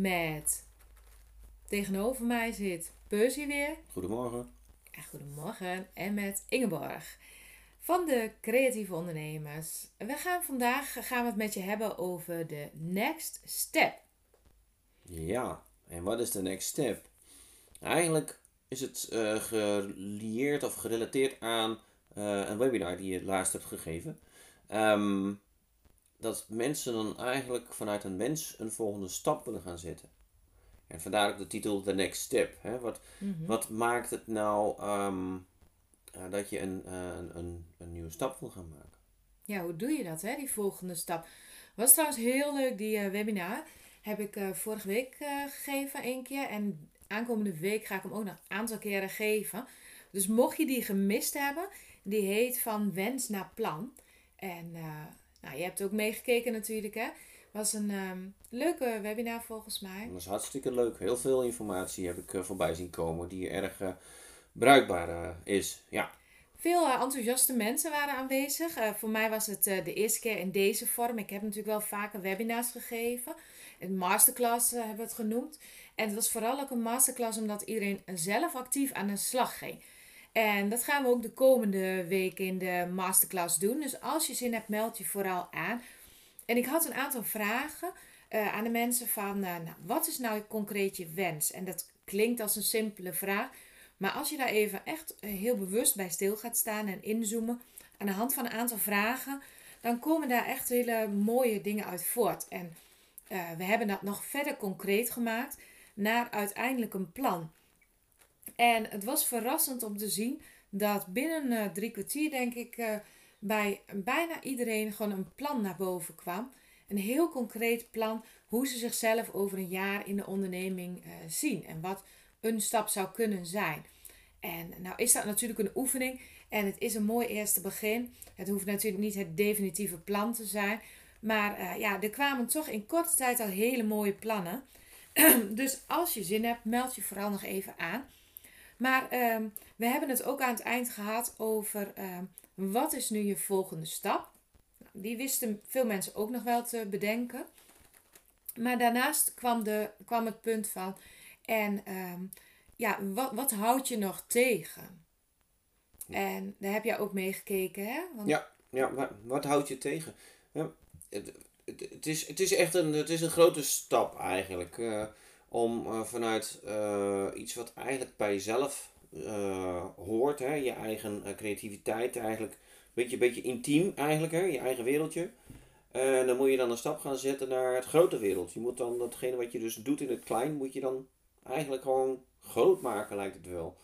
met tegenover mij zit Percy weer. Goedemorgen. Goedemorgen. En met Ingeborg van de Creatieve Ondernemers. We gaan vandaag gaan we het met je hebben over de next step. Ja, en wat is de next step? Eigenlijk is het eh gelieerd of gerelateerd aan eh, een webinar die je laatst hebt gegeven. Ehm, dat mensen dan eigenlijk vanuit een wens een volgende stap willen gaan zetten. En vandaar ook de titel The Next Step. Hè? Wat, wat maakt het nou ehm, eh, dat je een, eh, een, een, een nieuwe stap wil gaan maken? Ja, hoe doe je dat, hè? die volgende stap? Was trouwens heel leuk, die eh, webinar. Heb ik eh, vorige week gegeven, één keer. En aankomende week ga ik hem ook nog een aantal keren geven. Dus mocht je die gemist hebben, die heet Van Wens naar Plan. En nou, je hebt ook meegekeken natuurlijk, hè? Was een ehm, leuke webinar volgens mij. Dat is hartstikke leuk. Heel veel informatie heb ik eh, voorbij zien komen die erg eh, bruikbaar eh, is. Ja. Veel enthousiaste mensen waren aanwezig. Voor mij was het de eerste keer in deze vorm. Ik heb natuurlijk wel vaker webinars gegeven. Een masterclass hebben we het genoemd. En het was vooral ook een masterclass omdat iedereen zelf actief aan de slag ging. En dat gaan we ook de komende week in de masterclass doen. Dus als je zin hebt, meld je vooral aan. En ik had een aantal vragen eh, aan de mensen van, eh, nou, wat is nou concreet je wens? En dat klinkt als een simpele vraag. Maar als je daar even echt eh, heel bewust bij stil gaat staan en inzoomen aan de hand van een aantal vragen, dan komen daar echt hele mooie dingen uit voort. En we hebben dat nog verder concreet gemaakt naar uiteindelijk een plan. En het was verrassend om te zien dat binnen eh, drie kwartier, denk ik, eh, bij bijna iedereen gewoon een plan naar boven kwam. Een heel concreet plan hoe ze zichzelf over een jaar in de onderneming eh, zien en wat een stap zou kunnen zijn. En nou is dat natuurlijk een oefening en het is een mooi eerste begin. Het hoeft natuurlijk niet het definitieve plan te zijn. Maar ja, er kwamen toch in korte tijd al hele mooie plannen. dus als je zin hebt, meld je vooral nog even aan. Maar ehm, we hebben het ook aan het eind gehad over ehm, wat is nu je volgende stap. Nou, die wisten veel mensen ook nog wel te bedenken. Maar daarnaast kwam, de, kwam het punt van, en ehm, ja, wat, wat houd je nog tegen? En daar heb jij ook meegekeken, hè? Want, Ja, ja maar wat houdt je tegen? Ja, het, is, het is echt een, het is een grote stap eigenlijk. eh, om eh, vanuit eh, iets wat eigenlijk bij jezelf eh, hoort, hè, je eigen creativiteit eigenlijk, een beetje, intiem eigenlijk, hè, je eigen wereldje. En dan moet je dan een stap gaan zetten naar het grote wereld. Je moet dan datgene wat je dus doet in het klein, moet je dan eigenlijk gewoon groot maken, lijkt het wel.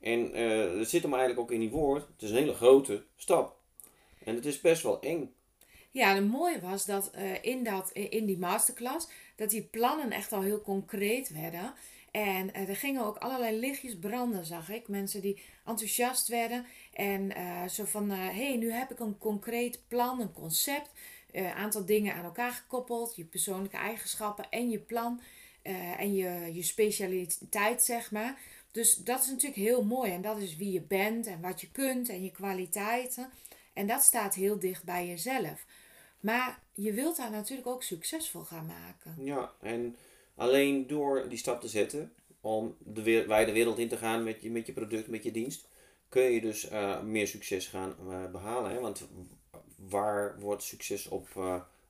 En dat zit hem eigenlijk ook in die woord. Het is een hele grote stap. En het is best wel eng. Ja, en het mooie was dat in, dat in die masterclass, dat die plannen echt al heel concreet werden. En eh, er gingen ook allerlei lichtjes branden, zag ik. Mensen die enthousiast werden. En eh, zo van, hé, hey, nu heb ik een concreet plan, een concept. Een aantal dingen aan elkaar gekoppeld. Je persoonlijke eigenschappen en je plan. eh, en je, je specialiteit, zeg maar. Dus dat is natuurlijk heel mooi. En dat is wie je bent en wat je kunt en je kwaliteiten. En dat staat heel dicht bij jezelf. Maar je wilt daar natuurlijk ook succesvol gaan maken. Ja, en alleen door die stap te zetten, om de weer- wijde wereld in te gaan met je, met je product, met je dienst, kun je dus eh, meer succes gaan eh, behalen. Hè? Want waar wordt succes op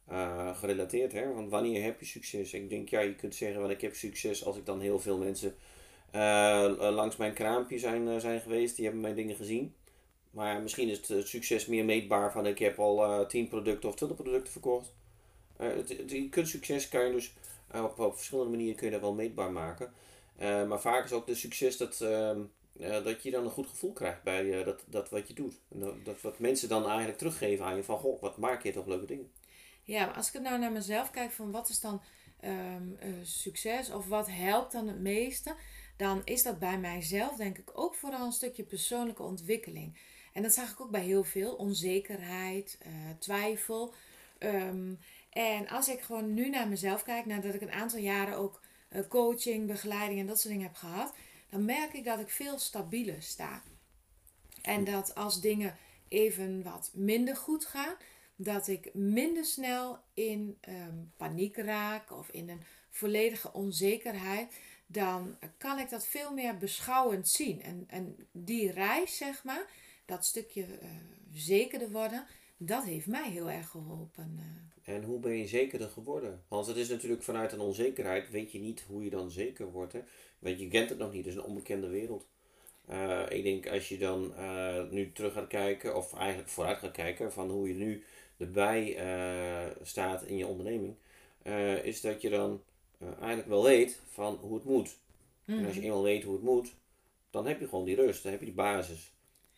eh, gerelateerd? Hè? Want wanneer heb je succes? Ik denk, ja, je kunt zeggen, wel, ik heb succes als ik dan heel veel mensen langs mijn kraampje zijn, zijn geweest. Die hebben mijn dingen gezien. Maar misschien is het succes meer meetbaar van ik heb al 10 producten of 20 producten verkocht. het, het, kunstsucces kan je dus op, op verschillende manieren kun je dat wel meetbaar maken. maar vaak is ook de succes dat, ehm, dat je dan een goed gevoel krijgt bij dat, dat wat je doet. En dat, wat mensen dan eigenlijk teruggeven aan je van, goh, wat maak je toch leuke dingen. Ja, maar als ik het nou naar mezelf kijk van wat is dan um, succes of wat helpt dan het meeste, dan is dat bij mijzelf denk ik ook vooral een stukje persoonlijke ontwikkeling. En dat zag ik ook bij heel veel onzekerheid, uh, twijfel. Um, en als ik gewoon nu naar mezelf kijk, nadat ik een aantal jaren ook uh, coaching, begeleiding en dat soort dingen heb gehad, dan merk ik dat ik veel stabieler sta. En dat als dingen even wat minder goed gaan, dat ik minder snel in um, paniek raak of in een volledige onzekerheid, dan kan ik dat veel meer beschouwend zien. En, en die reis, zeg maar, dat stukje uh, zekerder worden, dat heeft mij heel erg geholpen. Uh. En hoe ben je zekerder geworden? Want het is natuurlijk vanuit een onzekerheid, weet je niet hoe je dan zeker wordt. Hè? Want je kent het nog niet, het is een onbekende wereld. Uh, ik denk als je dan nu terug gaat kijken, of eigenlijk vooruit gaat kijken, van hoe je nu erbij uh, staat in je onderneming, is dat je dan eigenlijk wel weet van hoe het moet. Mm. En als je mhm. eenmaal weet hoe het moet, dan heb je gewoon die rust, dan heb je die basis.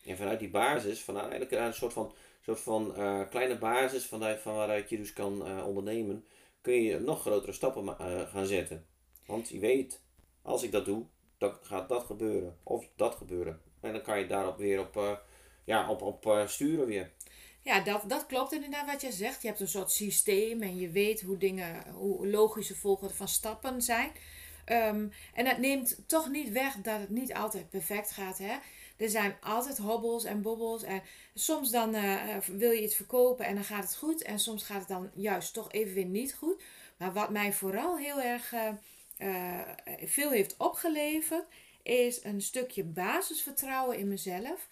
En vanuit die basis, vanuit eigenlijk een soort van, soort van kleine basis van, van waaruit je dus kan ondernemen, kun je nog grotere stappen gaan zetten. Want je weet, als ik dat doe, dan gaat dat gebeuren. Of dat gebeuren. En dan kan je daarop weer op, ja, op, op sturen weer. Ja, dat, dat klopt inderdaad wat je zegt. Je hebt een soort systeem en je weet hoe dingen, hoe logische volgorde van stappen zijn. Um, en dat neemt toch niet weg dat het niet altijd perfect gaat. Hè? Er zijn altijd hobbels en bobbels. En soms dan uh, wil je iets verkopen en dan gaat het goed. En soms gaat het dan juist toch even weer niet goed. Maar wat mij vooral heel erg uh, veel heeft opgeleverd, is een stukje basisvertrouwen in mezelf.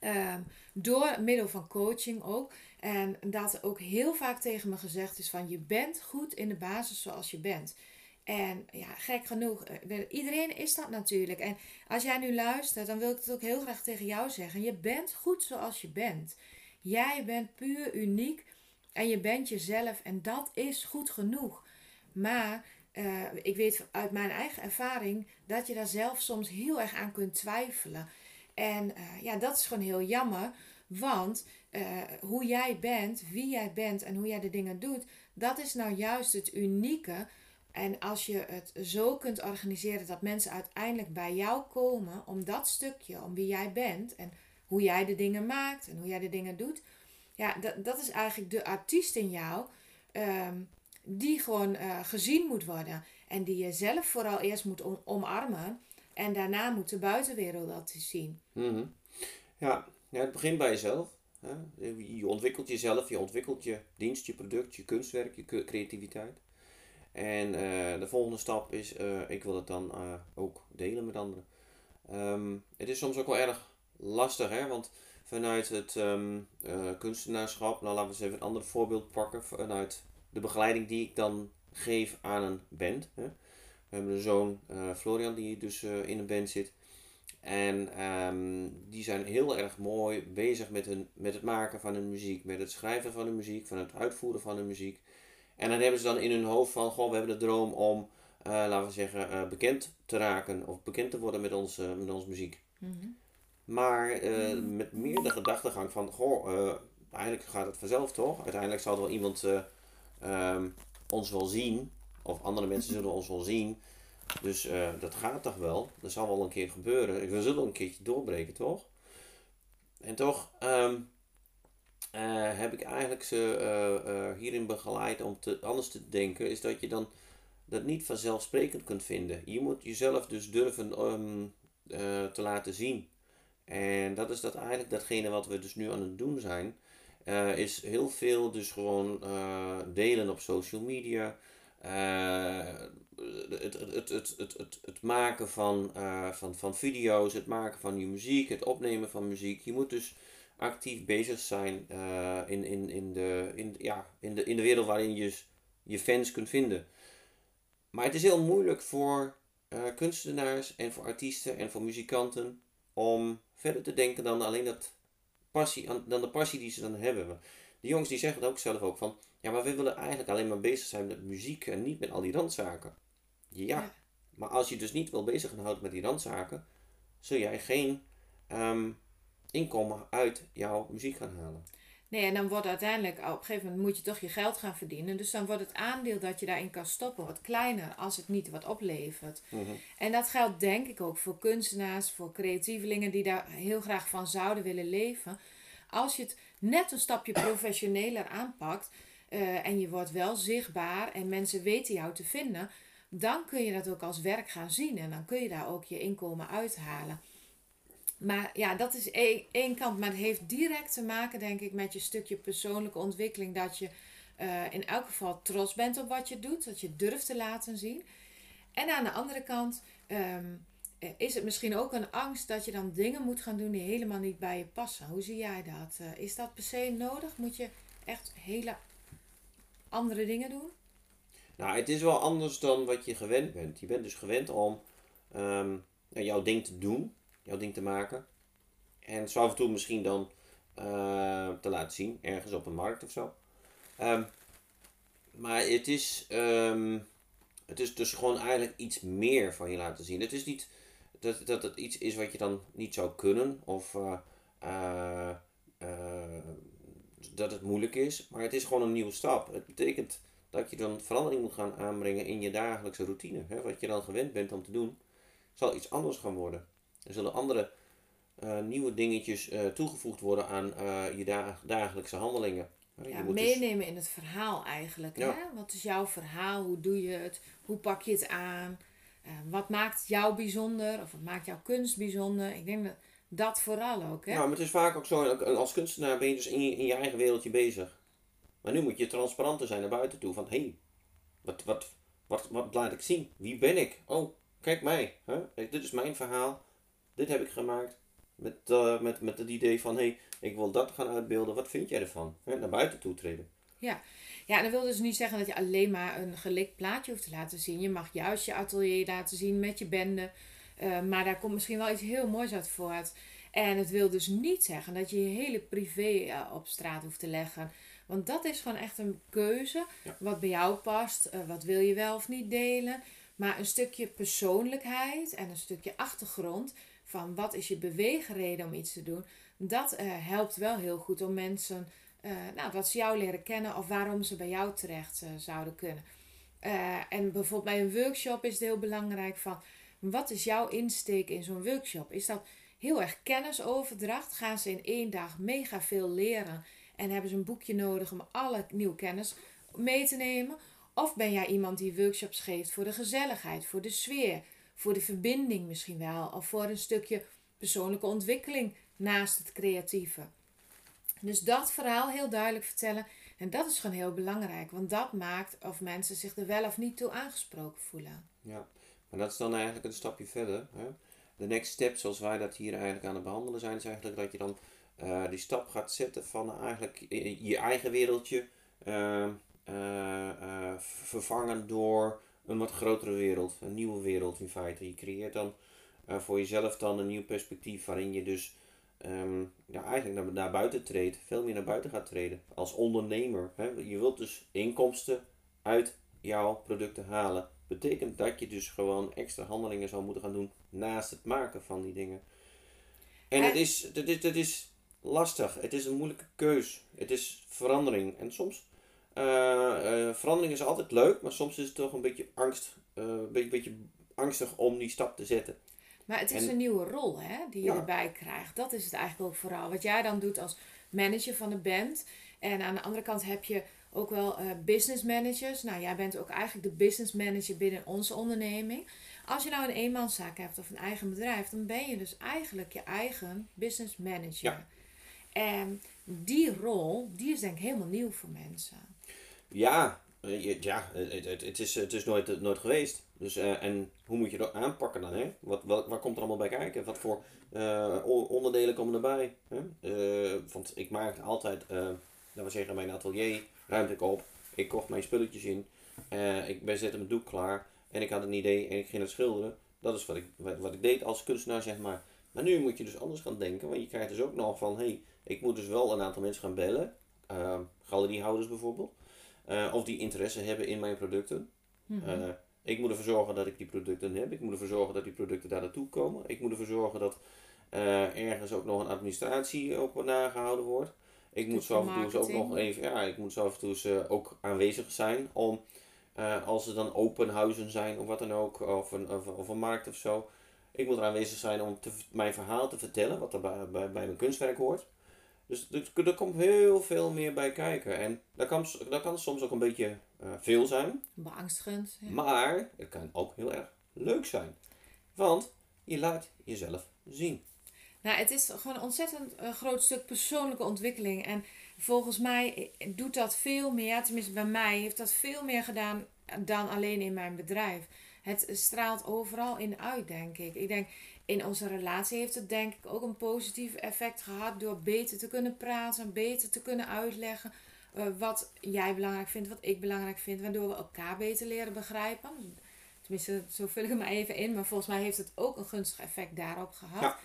Um, door middel van coaching ook. En dat ook heel vaak tegen me gezegd is van je bent goed in de basis zoals je bent. En ja, gek genoeg, eh, iedereen is dat natuurlijk. En als jij nu luistert, dan wil ik het ook heel graag tegen jou zeggen. Je bent goed zoals je bent. Jij bent puur uniek en je bent jezelf en dat is goed genoeg. Maar uh, ik weet uit mijn eigen ervaring dat je daar zelf soms heel erg aan kunt twijfelen. En uh, ja, dat is gewoon heel jammer. Want hoe jij bent, wie jij bent en hoe jij de dingen doet, dat is nou juist het unieke. En als je het zo kunt organiseren dat mensen uiteindelijk bij jou komen om dat stukje, om wie jij bent en hoe jij de dingen maakt en hoe jij de dingen doet. Ja, dat, dat is eigenlijk de artiest in jou um, die gewoon uh, gezien moet worden. En die je zelf vooral eerst moet omarmen. En daarna moet de buitenwereld dat zien. Mm. Ja, ja, het begint bij jezelf. Hè? Je ontwikkelt jezelf, je ontwikkelt je dienst, je product, je kunstwerk, je creativiteit. En uh, de volgende stap is, uh, ik wil het dan uh, ook delen met anderen. Um, het is soms ook wel erg lastig, hè? want vanuit het um, kunstenaarschap, nou laten we eens even een ander voorbeeld pakken, vanuit de begeleiding die ik dan geef aan een band. Hè? We hebben een zoon, Florian, die dus in een band zit. En um, die zijn heel erg mooi bezig met, hun, met het maken van hun muziek, met het schrijven van hun muziek, van het uitvoeren van hun muziek. En dan hebben ze dan in hun hoofd van, goh, we hebben de droom om, uh, laten we zeggen, uh, bekend te raken of bekend te worden met, ons, uh, met onze muziek. Mm -hmm. Maar mm. met meer de gedachtegang van, goh, eigenlijk gaat het vanzelf toch? Uiteindelijk zal er wel iemand um, ons wel zien, of andere mensen zullen ons wel zien. Dus dat gaat toch wel. Dat zal wel een keer gebeuren. We zullen een keertje doorbreken, toch? En toch um, uh, heb ik eigenlijk ze uh, hierin begeleid om te, anders te denken. Is dat je dan dat niet vanzelfsprekend kunt vinden. Je moet jezelf dus durven um, te laten zien. En dat is dat eigenlijk datgene wat we dus nu aan het doen zijn. is heel veel dus gewoon delen op social media. het, het, het, het, het, maken van, uh, van, van video's, het maken van je muziek, het opnemen van muziek. Je moet dus actief bezig zijn uh, in, in, in, de, in, ja, in, de, in de wereld waarin je je fans kunt vinden. Maar het is heel moeilijk voor eh, kunstenaars en voor artiesten en voor muzikanten om verder te denken dan alleen dat passie, dan de passie die ze dan hebben. De jongens die zeggen het ook zelf ook van, ja, maar we willen eigenlijk alleen maar bezig zijn met muziek en niet met al die randzaken. Ja, maar als je dus niet wil bezig gaan houden met die randzaken, zul jij geen ehm, inkomen uit jouw muziek gaan halen. Nee, en dan wordt uiteindelijk, op een gegeven moment moet je toch je geld gaan verdienen. Dus dan wordt het aandeel dat je daarin kan stoppen wat kleiner als het niet wat oplevert. Mhm. En dat geldt denk ik ook voor kunstenaars, voor creatievelingen die daar heel graag van zouden willen leven. Als je het net een stapje professioneler aanpakt eh, en je wordt wel zichtbaar en mensen weten jou te vinden, dan kun je dat ook als werk gaan zien en dan kun je daar ook je inkomen uithalen. Maar ja, dat is één, één kant. Maar het heeft direct te maken, denk ik, met je stukje persoonlijke ontwikkeling. Dat je uh, in elk geval trots bent op wat je doet. Dat je durft te laten zien. En aan de andere kant um, is het misschien ook een angst dat je dan dingen moet gaan doen die helemaal niet bij je passen. Hoe zie jij dat? Uh, is dat per se nodig? Moet je echt hele andere dingen doen? Nou, het is wel anders dan wat je gewend bent. Je bent dus gewend om um, jouw ding te doen jouw ding te maken. En zo af en toe misschien dan uh, te laten zien, ergens op een markt of zo. Um, maar het is, um, het is dus gewoon eigenlijk iets meer van je laten zien. Het is niet dat, dat het iets is wat je dan niet zou kunnen of uh, uh, dat het moeilijk is. Maar het is gewoon een nieuwe stap. Het betekent dat je dan verandering moet gaan aanbrengen in je dagelijkse routine. Hè? Wat je dan gewend bent om te doen, zal iets anders gaan worden. Er zullen andere uh, nieuwe dingetjes uh, toegevoegd worden aan uh, je dagelijkse handelingen. Ja, dus meenemen dus... in het verhaal eigenlijk. Ja. Hè? Wat is jouw verhaal? Hoe doe je het? Hoe pak je het aan? wat maakt jou bijzonder? Of wat maakt jouw kunst bijzonder? Ik denk dat dat vooral ook. Hè? Ja, maar het is vaak ook zo, als kunstenaar ben je dus in je, in je eigen wereldje bezig. Maar nu moet je transparanter zijn naar buiten toe. Van, hé, hey, wat, wat, wat, wat laat ik zien? Wie ben ik? Oh, kijk mij. Hè? Dit is mijn verhaal dit heb ik gemaakt. Met, uh, met, met het idee van, hé, hey, ik wil dat gaan uitbeelden. Wat vind jij ervan? He, naar buiten toe treden. Ja. ja, en dat wil dus niet zeggen dat je alleen maar een gelikt plaatje hoeft te laten zien. Je mag juist je atelier laten zien met je bende. Uh, maar daar komt misschien wel iets heel moois uit voort. En het wil dus niet zeggen dat je je hele privé uh, op straat hoeft te leggen. Want dat is gewoon echt een keuze. Ja. Wat bij jou past. wat wil je wel of niet delen. Maar een stukje persoonlijkheid en een stukje achtergrond van wat is je beweegreden om iets te doen, dat uh, helpt wel heel goed om mensen, uh, nou, dat ze jou leren kennen of waarom ze bij jou terecht uh, zouden kunnen. en bijvoorbeeld bij een workshop is het heel belangrijk van, wat is jouw insteek in zo'n workshop? Is dat heel erg kennisoverdracht? Gaan ze in één dag mega veel leren en hebben ze een boekje nodig om alle nieuwe kennis mee te nemen? Of ben jij iemand die workshops geeft voor de gezelligheid, voor de sfeer, voor de verbinding misschien wel, of voor een stukje persoonlijke ontwikkeling naast het creatieve. Dus dat verhaal heel duidelijk vertellen. En dat is gewoon heel belangrijk, want dat maakt of mensen zich er wel of niet toe aangesproken voelen. Ja, maar dat is dan eigenlijk een stapje verder. De next step, zoals wij dat hier eigenlijk aan het behandelen zijn, is eigenlijk dat je dan uh, die stap gaat zetten van eigenlijk je eigen wereldje uh, uh, vervangen door een wat grotere wereld, een nieuwe wereld in feite. Je creëert dan uh, voor jezelf dan een nieuw perspectief waarin je dus um, ja, eigenlijk naar, naar buiten treedt, veel meer naar buiten gaat treden als ondernemer. Hè. Je wilt dus inkomsten uit jouw producten halen. Betekent dat je dus gewoon extra handelingen zou moeten gaan doen naast het maken van die dingen. En het is, het is, het is lastig, het is een moeilijke keus, het is verandering. En soms verandering is altijd leuk, maar soms is het toch een beetje angst, uh, een beetje, beetje, angstig om die stap te zetten. Maar het is een nieuwe rol hè, die je erbij krijgt. Dat is het eigenlijk ook vooral. Wat jij dan doet als manager van de band. En aan de andere kant heb je ook wel uh, business managers. Nou, jij bent ook eigenlijk de business manager binnen onze onderneming. Als je nou een eenmanszaak hebt of een eigen bedrijf, dan ben je dus eigenlijk je eigen business manager. Ja. En die rol, die is denk ik helemaal nieuw voor mensen. Ja, eh, ja het, het, is, het is nooit, nooit geweest. Dus, uh, en hoe moet je dat aanpakken dan? Hè? Wat, wat, waar komt er allemaal bij kijken? Wat voor onderdelen komen erbij? Hè? Want ik maak altijd, laten we zeggen, mijn atelier ruimte op. Ik kocht mijn spulletjes in. ik ben, zet mijn doek klaar. en ik had een idee en ik ging het schilderen. Dat is wat ik, wat, wat ik deed als kunstenaar, zeg maar. Maar nu moet je dus anders gaan denken, want je krijgt dus ook nog van, hé, hey, ik moet dus wel een aantal mensen gaan bellen, galeriehouders bijvoorbeeld, uh, of die interesse hebben in mijn producten. Mhm. Uh, ik moet ervoor zorgen dat ik die producten heb, ik moet ervoor zorgen dat die producten daar naartoe komen, ik moet ervoor zorgen dat uh, ergens ook nog een administratie op nagehouden wordt. Ik moet zo af en toe ook nog even, ja, ik moet zo af en toe ook aanwezig zijn om, als er dan open huizen zijn of wat dan ook, of een, of, of een markt of zo. Ik moet er aanwezig zijn om te, mijn verhaal te vertellen, wat er bij, bij, bij mijn kunstwerk hoort. Dus er, er, komt heel veel meer bij kijken. En dat kan, dat kan soms ook een beetje uh, veel zijn. Beangstigend. Ja. Maar het kan ook heel erg leuk zijn. Want je laat jezelf zien. Nou, het is gewoon een ontzettend uh, groot stuk persoonlijke ontwikkeling. En volgens mij doet dat veel meer, tenminste bij mij, heeft dat veel meer gedaan dan alleen in mijn bedrijf. Het straalt overal in uit, denk ik. Ik denk, in onze relatie heeft het denk ik ook een positief effect gehad door beter te kunnen praten, beter te kunnen uitleggen uh, wat jij belangrijk vindt, wat ik belangrijk vind, waardoor we elkaar beter leren begrijpen. Tenminste, zo vul ik hem maar even in, maar volgens mij heeft het ook een gunstig effect daarop gehad.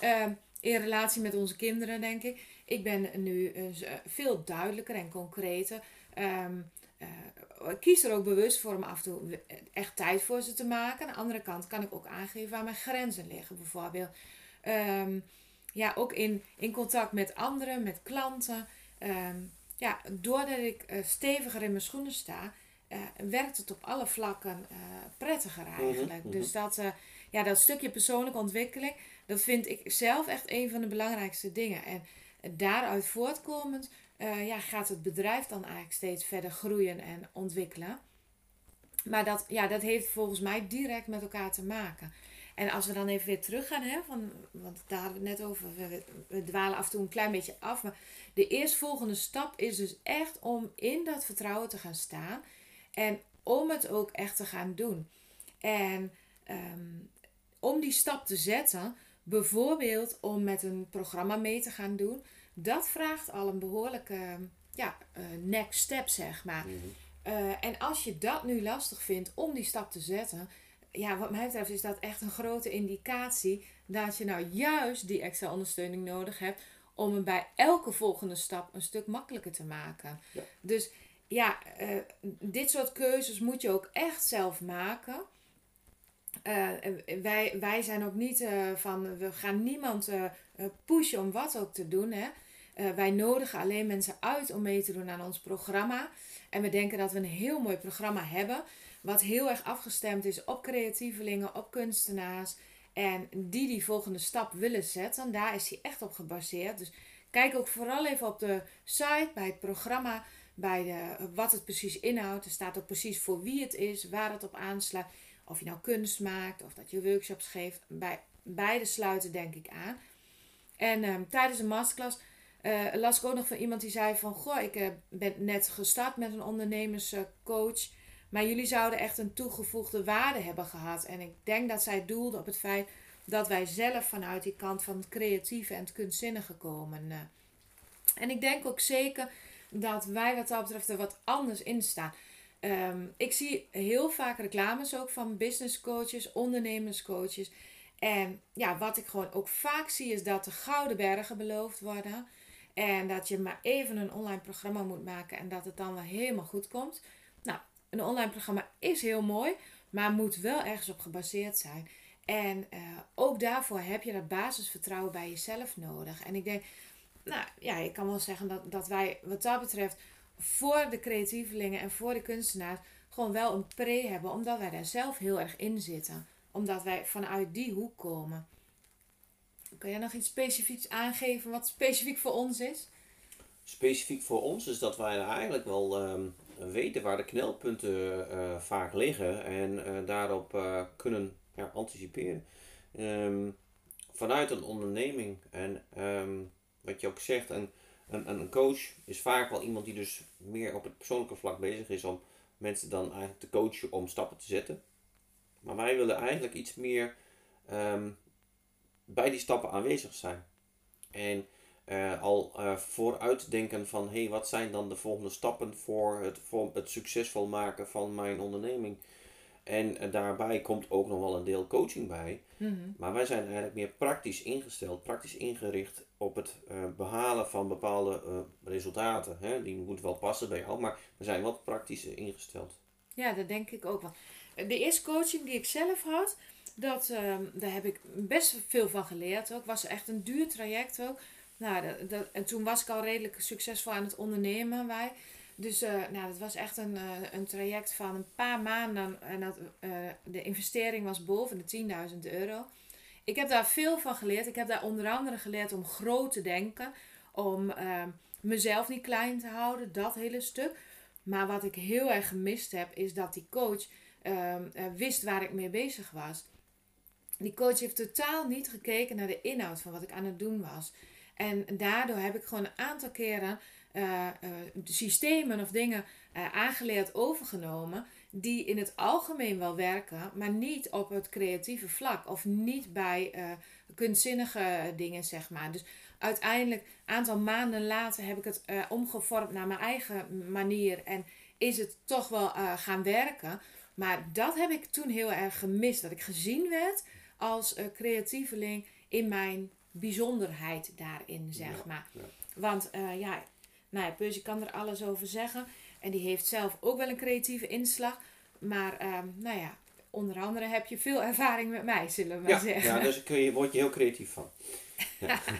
Ja. Uh, in relatie met onze kinderen, denk ik. Ik ben nu uh, veel duidelijker en concreter. Um, ik kies er ook bewust voor om af en toe echt tijd voor ze te maken. Aan de andere kant kan ik ook aangeven waar mijn grenzen liggen. Bijvoorbeeld um, ja, ook in, in contact met anderen, met klanten. Um, ja, doordat ik uh, steviger in mijn schoenen sta, uh, werkt het op alle vlakken prettiger eigenlijk. Mm -hmm. Dus dat, ja, dat stukje persoonlijke ontwikkeling, dat vind ik zelf echt een van de belangrijkste dingen. En daaruit voortkomend uh, ja, gaat het bedrijf dan eigenlijk steeds verder groeien en ontwikkelen. Maar dat, ja, dat heeft volgens mij direct met elkaar te maken. En als we dan even weer teruggaan, hè, van, want daar hadden we het net over, we, dwalen af en toe een klein beetje af. Maar de eerstvolgende stap is dus echt om in dat vertrouwen te gaan staan. En om het ook echt te gaan doen. En um, om die stap te zetten, bijvoorbeeld om met een programma mee te gaan doen, dat vraagt al een behoorlijke ja, uh, next step, zeg maar. Mhm. Uh, en als je dat nu lastig vindt om die stap te zetten, ja, wat mij betreft is dat echt een grote indicatie dat je nou juist die extra ondersteuning nodig hebt om hem bij elke volgende stap een stuk makkelijker te maken. Ja. Dus ja, uh, dit soort keuzes moet je ook echt zelf maken. Uh, wij, wij zijn ook niet uh, van, we gaan niemand pushen om wat ook te doen. Hè? Wij nodigen alleen mensen uit om mee te doen aan ons programma. En we denken dat we een heel mooi programma hebben. Wat heel erg afgestemd is op creatievelingen, op kunstenaars. En die die volgende stap willen zetten. Daar is hij echt op gebaseerd. Dus kijk ook vooral even op de site, bij het programma, bij de, wat het precies inhoudt. Er staat ook precies voor wie het is, waar het op aansluit. Of je nou kunst maakt of dat je workshops geeft. Bij beide sluiten denk ik aan. En um, tijdens een masterclass uh, las ik ook nog van iemand die zei van... Goh, ik uh, ben net gestart met een ondernemerscoach. Maar jullie zouden echt een toegevoegde waarde hebben gehad. En ik denk dat zij doelde op het feit dat wij zelf vanuit die kant van het creatieve en het kunstzinnige komen. Uh, en ik denk ook zeker dat wij wat dat betreft er wat anders in staan. Um, ik zie heel vaak reclames ook van business coaches, ondernemerscoaches. En ja, wat ik gewoon ook vaak zie is dat de gouden bergen beloofd worden. En dat je maar even een online programma moet maken en dat het dan wel helemaal goed komt. Nou, een online programma is heel mooi, maar moet wel ergens op gebaseerd zijn. En uh, ook daarvoor heb je dat basisvertrouwen bij jezelf nodig. En ik denk, nou ja, ik kan wel zeggen dat, dat wij wat dat betreft voor de creatievelingen en voor de kunstenaars gewoon wel een pre hebben, omdat wij daar zelf heel erg in zitten. Omdat wij vanuit die hoek komen. Kun jij nog iets specifieks aangeven wat specifiek voor ons is? Specifiek voor ons is dat wij eigenlijk wel um, weten waar de knelpunten uh, vaak liggen en uh, daarop uh, kunnen ja, anticiperen. Um, vanuit een onderneming en um, wat je ook zegt, een, een, een coach is vaak wel iemand die dus meer op het persoonlijke vlak bezig is om mensen dan eigenlijk te coachen om stappen te zetten. Maar wij willen eigenlijk iets meer bij die stappen aanwezig zijn. En uh, al uh, vooruitdenken van hé, hey, wat zijn dan de volgende stappen voor het, voor het succesvol maken van mijn onderneming. En eh, daarbij komt ook nog wel een deel coaching bij. Mhm. Maar wij zijn eigenlijk meer praktisch ingesteld, praktisch ingericht op het eh, behalen van bepaalde eh, resultaten. Hè? Die moeten wel passen bij jou, maar we zijn wat praktisch ingesteld. Ja, dat denk ik ook wel. De eerste coaching die ik zelf had, dat, ehm, daar heb ik best veel van geleerd ook. Was echt een duur traject ook. Nou, dat, en toen was ik al redelijk succesvol aan het ondernemen wij. Dus eh, nou, dat was echt een, eh, een traject van een paar maanden. En dat, eh, de investering was boven de 10.000 euro. Ik heb daar veel van geleerd. Ik heb daar onder andere geleerd om groot te denken. Om ehm, mezelf niet klein te houden. Dat hele stuk. Maar wat ik heel erg gemist heb, is dat die coach ehm, eh, wist waar ik mee bezig was. Die coach heeft totaal niet gekeken naar de inhoud van wat ik aan het doen was. En daardoor heb ik gewoon een aantal keren eh, eh, systemen of dingen eh, aangeleerd overgenomen. Die in het algemeen wel werken, maar niet op het creatieve vlak. Of niet bij kunstzinnige dingen, zeg maar. Dus uiteindelijk, een aantal maanden later, heb ik het omgevormd naar mijn eigen manier. En is het toch wel gaan werken. Maar dat heb ik toen heel erg gemist. Dat ik gezien werd als eh, creatieveling in mijn bijzonderheid daarin, zeg Ja, maar. ja. Want eh, ja, nou ja, Percy kan er alles over zeggen. En die heeft zelf ook wel een creatieve inslag. Maar ehm, nou ja, onder andere heb je veel ervaring met mij, zullen we maar Ja, zeggen. ja dus kun je, word je heel creatief van. Ja.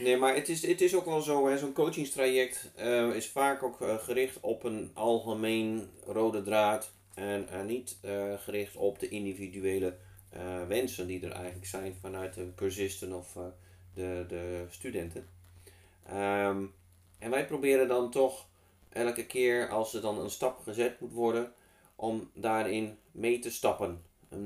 Nee, maar het is, het is ook wel zo, zo'n coachingstraject eh, is vaak ook gericht op een algemeen rode draad. En niet gericht op de individuele eh, wensen die er eigenlijk zijn vanuit de cursisten of eh, de, de studenten. Ehm, en wij proberen dan toch elke keer als er dan een stap gezet moet worden, om daarin mee te stappen,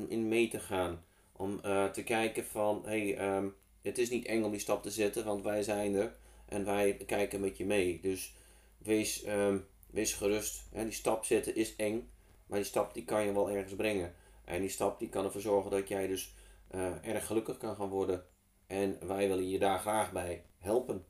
in mee te gaan. Om eh, te kijken van, hey, ehm, het is niet eng om die stap te zetten, want wij zijn er en wij kijken met je mee. Dus wees, ehm, wees gerust. Hè, die stap zetten is eng, maar die stap die kan je wel ergens brengen. En die stap die kan ervoor zorgen dat jij dus eh, erg gelukkig kan gaan worden. En wij willen je daar graag bij helpen.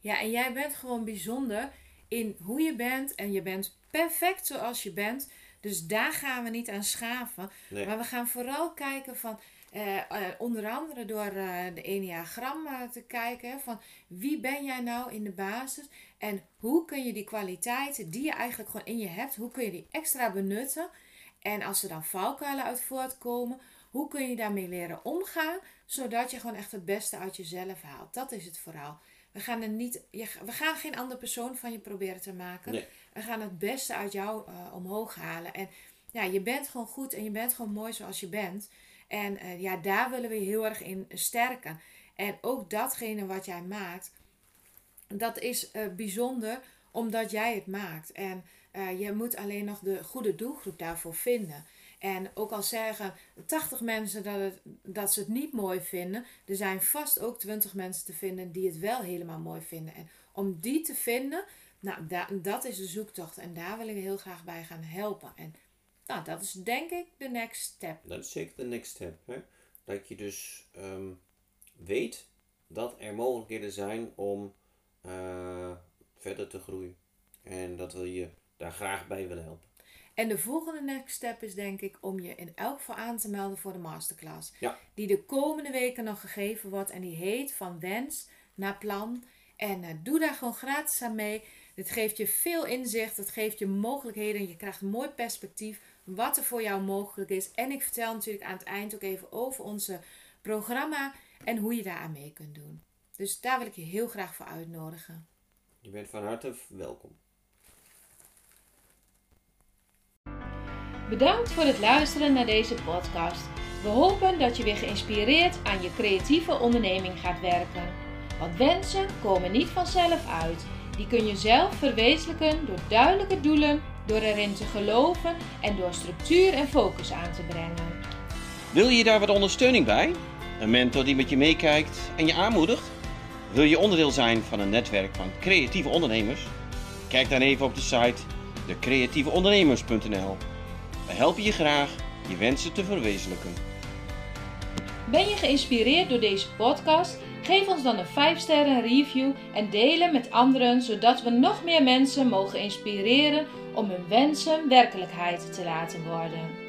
Ja, en jij bent gewoon bijzonder in hoe je bent. En je bent perfect zoals je bent. Dus daar gaan we niet aan schaven. Nee. Maar we gaan vooral kijken van... eh, eh, onder andere door eh, de Enneagram eh, te kijken. Van wie ben jij nou in de basis? En hoe kun je die kwaliteiten die je eigenlijk gewoon in je hebt... Hoe kun je die extra benutten? En als er dan valkuilen uit voortkomen... Hoe kun je daarmee leren omgaan? Zodat je gewoon echt het beste uit jezelf haalt. Dat is het vooral. We gaan, er niet, je, we gaan geen andere persoon van je proberen te maken. Nee. We gaan het beste uit jou eh, omhoog halen. En ja, je bent gewoon goed en je bent gewoon mooi zoals je bent. En eh, ja, daar willen we je heel erg in sterken. En ook datgene wat jij maakt, dat is eh, bijzonder omdat jij het maakt. En eh, je moet alleen nog de goede doelgroep daarvoor vinden. En ook al zeggen 80 mensen dat, het, dat ze het niet mooi vinden, er zijn vast ook 20 mensen te vinden die het wel helemaal mooi vinden. En om die te vinden, nou, da- dat is de zoektocht. En daar wil ik heel graag bij gaan helpen. En nou, dat is denk ik de next step. Dat is zeker de next step. Hè? Dat je dus ehm, weet dat er mogelijkheden zijn om eh, verder te groeien. En dat we je daar graag bij willen helpen. En de volgende next step is denk ik om je in elk geval aan te melden voor de masterclass. Ja. Die de komende weken nog gegeven wordt. En die heet van wens naar plan. En eh, doe daar gewoon gratis aan mee. Dit geeft je veel inzicht. Het geeft je mogelijkheden. Je krijgt een mooi perspectief. Wat er voor jou mogelijk is. En ik vertel natuurlijk aan het eind ook even over onze programma. En hoe je daar aan mee kunt doen. Dus daar wil ik je heel graag voor uitnodigen. Je bent van harte welkom. Bedankt voor het luisteren naar deze podcast. We hopen dat je weer geïnspireerd aan je creatieve onderneming gaat werken. Want wensen komen niet vanzelf uit. Die kun je zelf verwezenlijken door duidelijke doelen, door erin te geloven en door structuur en focus aan te brengen. Wil je daar wat ondersteuning bij? Een mentor die met je meekijkt en je aanmoedigt? Wil je onderdeel zijn van een netwerk van creatieve ondernemers? Kijk dan even op de site decreatieveondernemers.nl. We helpen je graag je wensen te verwezenlijken. Ben je geïnspireerd door deze podcast? Geef ons dan een 5 sterren review en deel hem met anderen, zodat we nog meer mensen mogen inspireren om hun wensen werkelijkheid te laten worden.